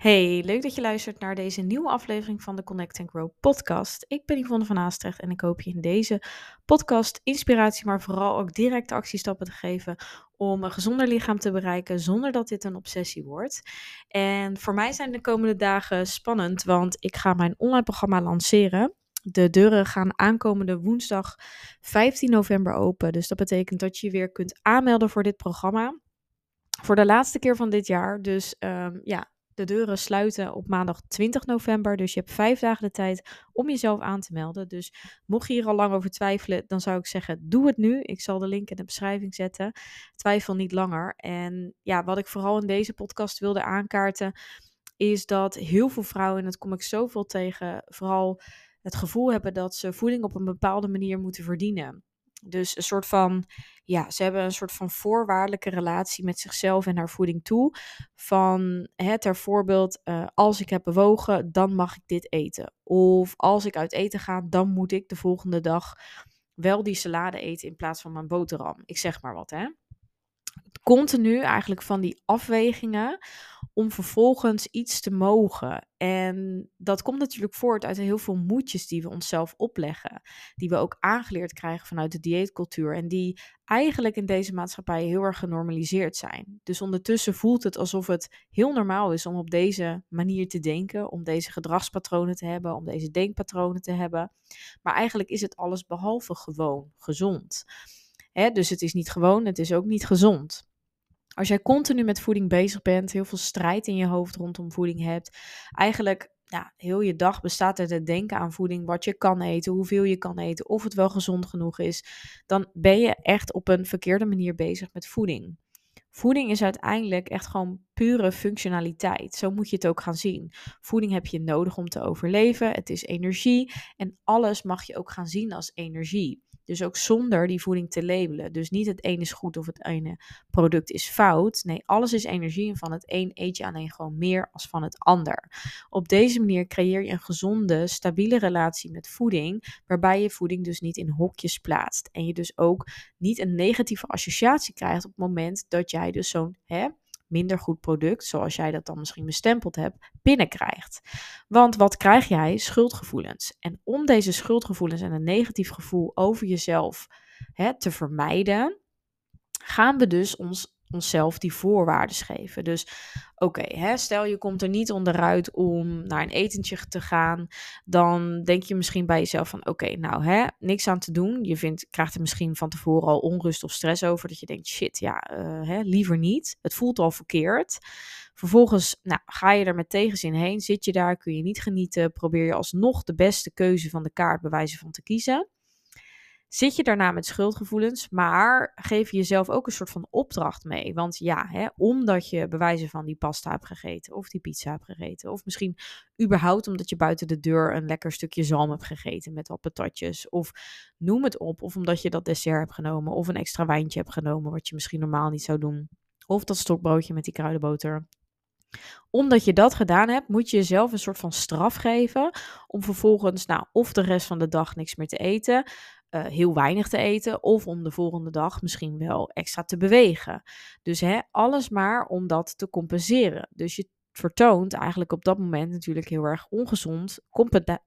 Hey, leuk dat je luistert naar deze nieuwe aflevering van de Connect and Grow podcast. Ik ben Yvonne van Haastrecht en ik hoop je in deze podcast inspiratie, maar vooral ook directe actiestappen te geven om een gezonder lichaam te bereiken zonder dat dit een obsessie wordt. En voor mij zijn de komende dagen spannend, want ik ga mijn online programma lanceren. De deuren gaan aankomende woensdag 15 november open. Dus dat betekent dat je weer kunt aanmelden voor dit programma. Voor de laatste keer van dit jaar. Dus um, ja, de deuren sluiten op maandag 20 november. Dus je hebt vijf dagen de tijd om jezelf aan te melden. Dus mocht je hier al lang over twijfelen, dan zou ik zeggen: doe het nu. Ik zal de link in de beschrijving zetten. Twijfel niet langer. En ja, wat ik vooral in deze podcast wilde aankaarten, is dat heel veel vrouwen, en dat kom ik zoveel tegen, vooral het gevoel hebben dat ze voeding op een bepaalde manier moeten verdienen. Dus een soort van, ja, ze hebben een soort van voorwaardelijke relatie met zichzelf en haar voeding toe. Van, hè, ter voorbeeld, uh, als ik heb bewogen, dan mag ik dit eten. Of als ik uit eten ga, dan moet ik de volgende dag wel die salade eten in plaats van mijn boterham. Ik zeg maar wat, hè. Continu eigenlijk van die afwegingen om vervolgens iets te mogen. En dat komt natuurlijk voort uit heel veel moedjes die we onszelf opleggen. Die we ook aangeleerd krijgen vanuit de dieetcultuur. En die eigenlijk in deze maatschappij heel erg genormaliseerd zijn. Dus ondertussen voelt het alsof het heel normaal is om op deze manier te denken. Om deze gedragspatronen te hebben. Om deze denkpatronen te hebben. Maar eigenlijk is het alles behalve gewoon gezond. dus het is niet gewoon, het is ook niet gezond. Als jij continu met voeding bezig bent, heel veel strijd in je hoofd rondom voeding hebt, eigenlijk ja, heel je dag bestaat uit het denken aan voeding, wat je kan eten, hoeveel je kan eten, of het wel gezond genoeg is, dan ben je echt op een verkeerde manier bezig met voeding. Voeding is uiteindelijk echt gewoon pure functionaliteit. Zo moet je het ook gaan zien. Voeding heb je nodig om te overleven. Het is energie en alles mag je ook gaan zien als energie. Dus ook zonder die voeding te labelen. Dus niet het ene is goed of het ene product is fout. Nee, alles is energie en van het een eet je alleen gewoon meer als van het ander. Op deze manier creëer je een gezonde, stabiele relatie met voeding, waarbij je voeding dus niet in hokjes plaatst. En je dus ook niet een negatieve associatie krijgt op het moment dat jij dus zo'n minder goed product, zoals jij dat dan misschien bestempeld hebt, binnenkrijgt. Want wat krijg jij? Schuldgevoelens. En om deze schuldgevoelens en een negatief gevoel over jezelf hè, te vermijden, gaan we dus ons onszelf die voorwaarden geven. Dus oké, stel je komt er niet onderuit om naar een etentje te gaan, dan denk je misschien bij jezelf van oké, nou hè, niks aan te doen. Je vindt, krijgt er misschien van tevoren al onrust of stress over, dat je denkt shit, ja, uh, hè, liever niet. Het voelt al verkeerd. Vervolgens nou, ga je er met tegenzin heen, zit je daar, kun je niet genieten, probeer je alsnog de beste keuze van de kaart bewijzen van te kiezen zit je daarna met schuldgevoelens, maar geef je jezelf ook een soort van opdracht mee. Want ja, hè, omdat je bewijzen van die pasta hebt gegeten, of die pizza hebt gegeten, of misschien überhaupt omdat je buiten de deur een lekker stukje zalm hebt gegeten met wat patatjes, of noem het op, of omdat je dat dessert hebt genomen, of een extra wijntje hebt genomen, wat je misschien normaal niet zou doen, of dat stokbroodje met die kruidenboter omdat je dat gedaan hebt, moet je jezelf een soort van straf geven om vervolgens, nou, of de rest van de dag niks meer te eten, uh, heel weinig te eten of om de volgende dag misschien wel extra te bewegen. Dus hè, alles maar om dat te compenseren. Dus je vertoont eigenlijk op dat moment natuurlijk heel erg ongezond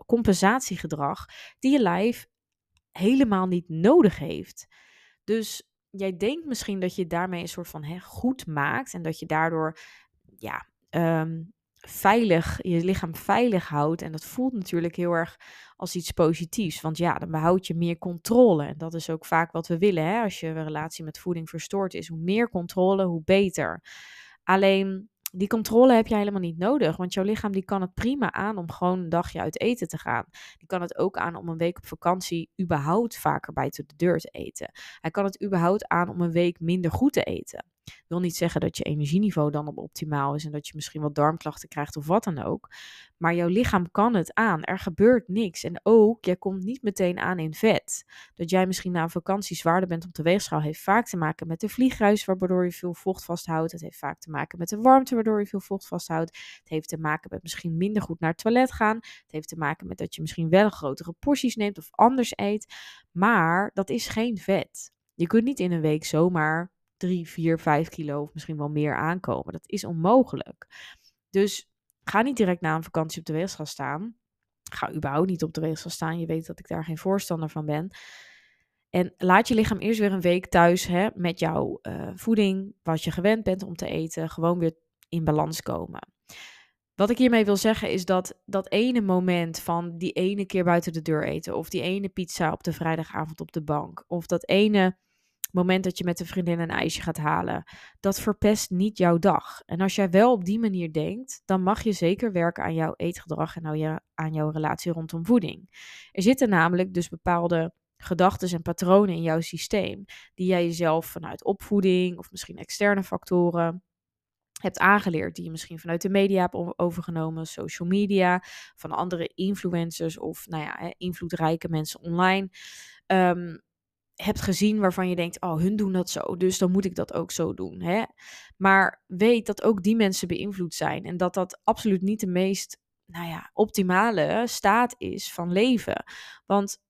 compensatiegedrag die je lijf helemaal niet nodig heeft. Dus jij denkt misschien dat je daarmee een soort van hè, goed maakt en dat je daardoor ja, um, veilig, je lichaam veilig houdt. En dat voelt natuurlijk heel erg als iets positiefs. Want ja, dan behoud je meer controle. En dat is ook vaak wat we willen. Hè? Als je relatie met voeding verstoord is, hoe meer controle, hoe beter. Alleen die controle heb je helemaal niet nodig, want jouw lichaam die kan het prima aan om gewoon een dagje uit eten te gaan. Die kan het ook aan om een week op vakantie überhaupt vaker buiten de deur te eten. Hij kan het überhaupt aan om een week minder goed te eten. Wil niet zeggen dat je energieniveau dan op optimaal is en dat je misschien wat darmklachten krijgt of wat dan ook. Maar jouw lichaam kan het aan. Er gebeurt niks. En ook, jij komt niet meteen aan in vet. Dat jij misschien na een vakantie zwaarder bent op de weegschaal, heeft vaak te maken met de vliegruis, waardoor je veel vocht vasthoudt. Het heeft vaak te maken met de warmte, waardoor je veel vocht vasthoudt. Het heeft te maken met misschien minder goed naar het toilet gaan. Het heeft te maken met dat je misschien wel grotere porties neemt of anders eet. Maar dat is geen vet. Je kunt niet in een week zomaar 3, 4, 5 kilo of misschien wel meer aankomen. Dat is onmogelijk. Dus Ga niet direct na een vakantie op de weegschaal staan. Ga überhaupt niet op de weegschaal staan. Je weet dat ik daar geen voorstander van ben. En laat je lichaam eerst weer een week thuis hè, met jouw uh, voeding, wat je gewend bent om te eten, gewoon weer in balans komen. Wat ik hiermee wil zeggen is dat dat ene moment van die ene keer buiten de deur eten, of die ene pizza op de vrijdagavond op de bank, of dat ene moment dat je met een vriendin een ijsje gaat halen, dat verpest niet jouw dag. En als jij wel op die manier denkt, dan mag je zeker werken aan jouw eetgedrag en aan jouw relatie rondom voeding. Er zitten namelijk dus bepaalde gedachten en patronen in jouw systeem, die jij jezelf vanuit opvoeding of misschien externe factoren hebt aangeleerd, die je misschien vanuit de media hebt overgenomen, social media, van andere influencers of nou ja, invloedrijke mensen online. Um, hebt gezien waarvan je denkt, oh, hun doen dat zo, dus dan moet ik dat ook zo doen. Hè? Maar weet dat ook die mensen beïnvloed zijn en dat dat absoluut niet de meest, nou ja, optimale staat is van leven. Want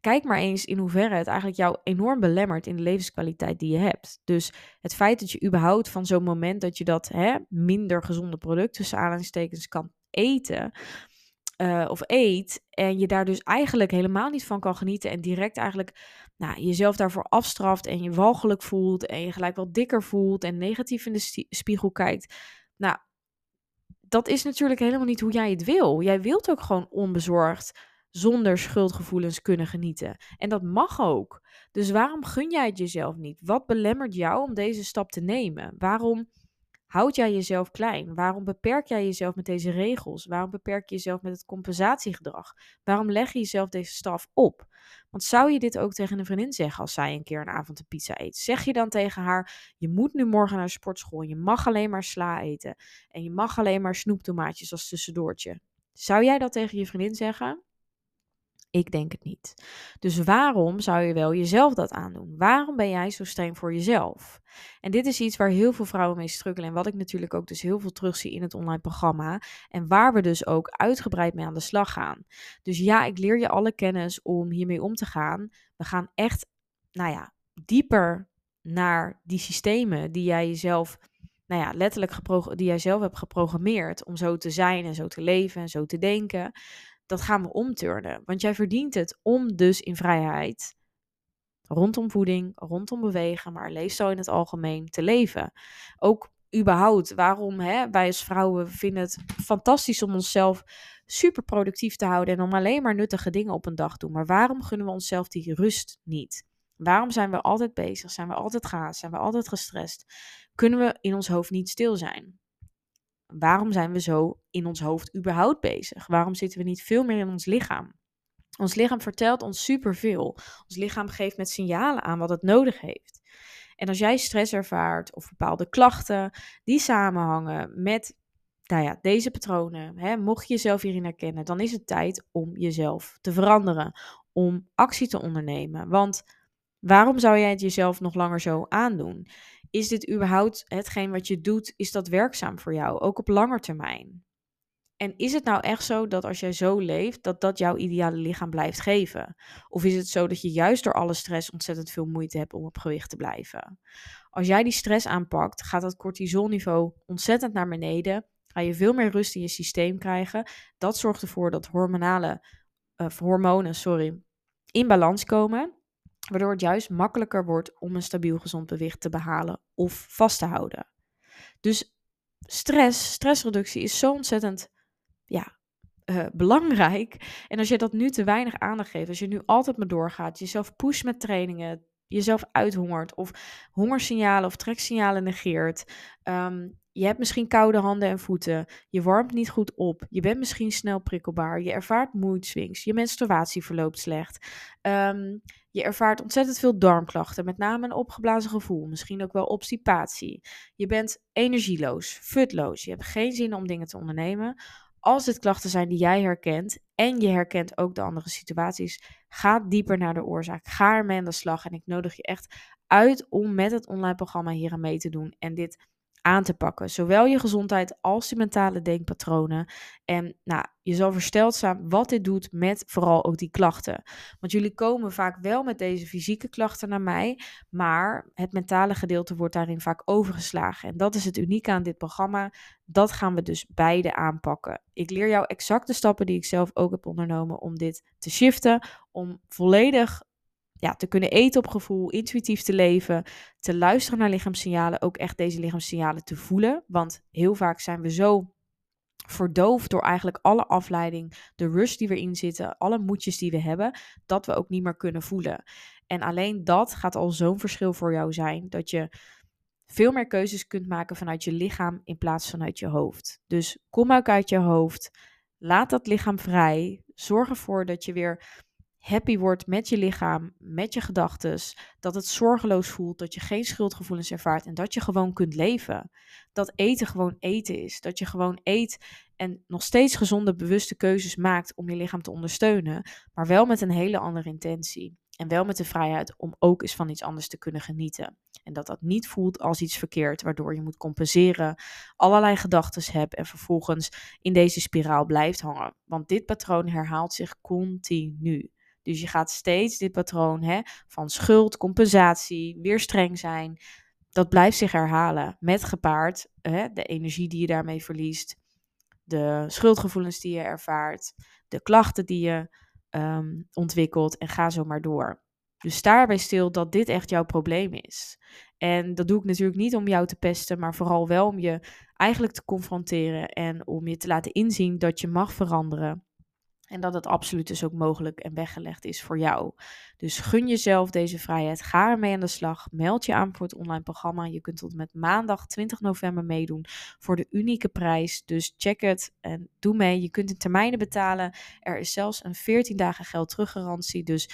kijk maar eens in hoeverre het eigenlijk jou enorm belemmert in de levenskwaliteit die je hebt. Dus het feit dat je überhaupt van zo'n moment dat je dat hè, minder gezonde product tussen aanhalingstekens kan eten, uh, of eet. En je daar dus eigenlijk helemaal niet van kan genieten. En direct eigenlijk nou, jezelf daarvoor afstraft. En je walgelijk voelt. En je gelijk wat dikker voelt. En negatief in de spiegel kijkt. Nou, dat is natuurlijk helemaal niet hoe jij het wil. Jij wilt ook gewoon onbezorgd. Zonder schuldgevoelens kunnen genieten. En dat mag ook. Dus waarom gun jij het jezelf niet? Wat belemmert jou om deze stap te nemen? Waarom houd jij jezelf klein? Waarom beperk jij jezelf met deze regels? Waarom beperk je jezelf met het compensatiegedrag? Waarom leg je jezelf deze staf op? Want zou je dit ook tegen een vriendin zeggen als zij een keer een avond een pizza eet? Zeg je dan tegen haar: Je moet nu morgen naar de sportschool. Je mag alleen maar sla eten. En je mag alleen maar snoeptomaatjes als tussendoortje. Zou jij dat tegen je vriendin zeggen? Ik denk het niet. Dus waarom zou je wel jezelf dat aandoen? Waarom ben jij zo streng voor jezelf? En dit is iets waar heel veel vrouwen mee struggelen en wat ik natuurlijk ook dus heel veel terugzie in het online programma en waar we dus ook uitgebreid mee aan de slag gaan. Dus ja, ik leer je alle kennis om hiermee om te gaan. We gaan echt, nou ja, dieper naar die systemen die jij jezelf nou ja, letterlijk die jij zelf hebt geprogrammeerd om zo te zijn en zo te leven en zo te denken dat gaan we omturnen. Want jij verdient het om dus in vrijheid rondom voeding, rondom bewegen, maar leefstijl in het algemeen te leven. Ook überhaupt, waarom hè, wij als vrouwen vinden het fantastisch om onszelf super productief te houden en om alleen maar nuttige dingen op een dag te doen. Maar waarom gunnen we onszelf die rust niet? Waarom zijn we altijd bezig? Zijn we altijd gaas? Zijn we altijd gestrest? Kunnen we in ons hoofd niet stil zijn? Waarom zijn we zo in ons hoofd überhaupt bezig? Waarom zitten we niet veel meer in ons lichaam? Ons lichaam vertelt ons superveel. Ons lichaam geeft met signalen aan wat het nodig heeft. En als jij stress ervaart of bepaalde klachten die samenhangen met nou ja, deze patronen, hè, mocht je jezelf hierin herkennen, dan is het tijd om jezelf te veranderen, om actie te ondernemen. Want waarom zou jij het jezelf nog langer zo aandoen? is dit überhaupt hetgeen wat je doet, is dat werkzaam voor jou, ook op lange termijn? En is het nou echt zo dat als jij zo leeft, dat dat jouw ideale lichaam blijft geven? Of is het zo dat je juist door alle stress ontzettend veel moeite hebt om op gewicht te blijven? Als jij die stress aanpakt, gaat dat cortisolniveau ontzettend naar beneden. Ga je veel meer rust in je systeem krijgen. Dat zorgt ervoor dat hormonale, uh, hormonen sorry, in balans komen. Waardoor het juist makkelijker wordt om een stabiel gezond gewicht te behalen of vast te houden. Dus stress, stressreductie is zo ontzettend ja, uh, belangrijk. En als je dat nu te weinig aandacht geeft, als je nu altijd maar doorgaat, jezelf pusht met trainingen, jezelf uithongert of hongersignalen of treksignalen negeert. Ehm, je hebt misschien koude handen en voeten. Je warmt niet goed op. Je bent misschien snel prikkelbaar. Je ervaart mood. Je menstruatie verloopt slecht. Um, je ervaart ontzettend veel darmklachten, met name een opgeblazen gevoel, misschien ook wel obstipatie. Je bent energieloos, futloos, je hebt geen zin om dingen te ondernemen. Als dit klachten zijn die jij herkent en je herkent ook de andere situaties, ga dieper naar de oorzaak. Ga ermee aan de slag en ik nodig je echt uit om met het online programma hier mee te doen en dit aan te pakken. Zowel je gezondheid als je mentale denkpatronen. En nou, je zal versteld staan wat dit doet met vooral ook die klachten. Want jullie komen vaak wel met deze fysieke klachten naar mij, maar het mentale gedeelte wordt daarin vaak overgeslagen. En dat is het unieke aan dit programma. Dat gaan we dus beide aanpakken. Ik leer jou exact de stappen die ik zelf ook heb ondernomen om dit te shiften, om volledig ja, te kunnen eten op gevoel, intuïtief te leven, te luisteren naar lichaamssignalen, ook echt deze lichaamssignalen te voelen. Want heel vaak zijn we zo verdoofd door eigenlijk alle afleiding, de rush die we in zitten, alle moedjes die we hebben, dat we ook niet meer kunnen voelen. En alleen dat gaat al zo'n verschil voor jou zijn, dat je veel meer keuzes kunt maken vanuit je lichaam in plaats van uit je hoofd. Dus kom ook uit je hoofd, laat dat lichaam vrij, zorg ervoor dat je weer happy wordt met je lichaam, met je gedachten, dat het zorgeloos voelt, dat je geen schuldgevoelens ervaart en dat je gewoon kunt leven. Dat eten gewoon eten is, dat je gewoon eet en nog steeds gezonde, bewuste keuzes maakt om je lichaam te ondersteunen, maar wel met een hele andere intentie. En wel met de vrijheid om ook eens van iets anders te kunnen genieten. En dat dat niet voelt als iets verkeerd, waardoor je moet compenseren, allerlei gedachten hebt en vervolgens in deze spiraal blijft hangen. Want dit patroon herhaalt zich continu. Dus je gaat steeds dit patroon hè, van schuld, compensatie, weer streng zijn. Dat blijft zich herhalen. Met gepaard hè, de energie die je daarmee verliest, de schuldgevoelens die je ervaart, de klachten die je ehm, ontwikkelt en ga zo maar door. Dus sta erbij stil dat dit echt jouw probleem is. En dat doe ik natuurlijk niet om jou te pesten, maar vooral wel om je eigenlijk te confronteren en om je te laten inzien dat je mag veranderen. En dat het absoluut dus ook mogelijk en weggelegd is voor jou. Dus gun jezelf deze vrijheid. Ga ermee aan de slag. Meld je aan voor het online programma. Je kunt tot met maandag 20 november meedoen voor de unieke prijs. Dus check het en doe mee. Je kunt in termijnen betalen. Er is zelfs een 14 dagen geld teruggarantie. Dus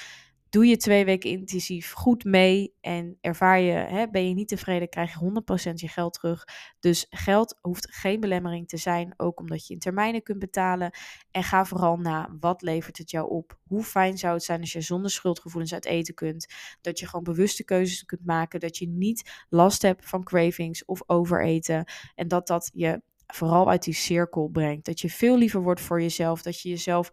doe je twee weken intensief goed mee en ervaar je, hè, ben je niet tevreden, krijg je 100% je geld terug. Dus geld hoeft geen belemmering te zijn, ook omdat je in termijnen kunt betalen. En ga vooral na, wat levert het jou op? Hoe fijn zou het zijn als je zonder schuldgevoelens uit eten kunt? Dat je gewoon bewuste keuzes kunt maken, dat je niet last hebt van cravings of overeten. En dat dat je vooral uit die cirkel brengt. Dat je veel liever wordt voor jezelf, dat je jezelf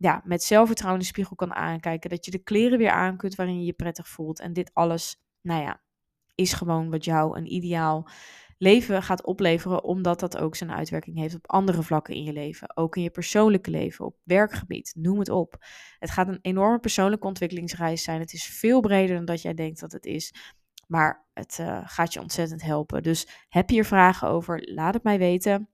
ja, met zelfvertrouwen in de spiegel kan aankijken. Dat je de kleren weer aan kunt waarin je je prettig voelt. En dit alles, nou ja, is gewoon wat jou een ideaal leven gaat opleveren, omdat dat ook zijn uitwerking heeft op andere vlakken in je leven. Ook in je persoonlijke leven, op werkgebied, noem het op. Het gaat een enorme persoonlijke ontwikkelingsreis zijn. Het is veel breder dan dat jij denkt dat het is. Maar het uh, gaat je ontzettend helpen. Dus heb je hier vragen over? Laat het mij weten.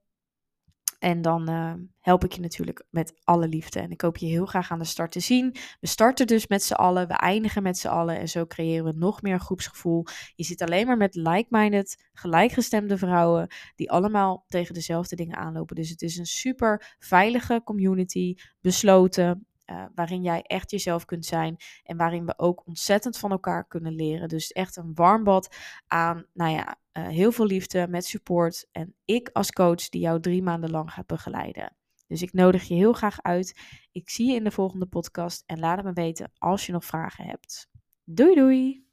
En dan uh, help ik je natuurlijk met alle liefde. En ik hoop je heel graag aan de start te zien. We starten dus met z'n allen, we eindigen met z'n allen. En zo creëren we nog meer groepsgevoel. Je zit alleen maar met like-minded, gelijkgestemde vrouwen. Die allemaal tegen dezelfde dingen aanlopen. Dus het is een super veilige community. Besloten, uh, waarin jij echt jezelf kunt zijn en waarin we ook ontzettend van elkaar kunnen leren. Dus echt een warm bad aan, nou ja, uh, heel veel liefde met support en ik als coach die jou drie maanden lang gaat begeleiden. Dus ik nodig je heel graag uit. Ik zie je in de volgende podcast en laat het me weten als je nog vragen hebt. Doei doei!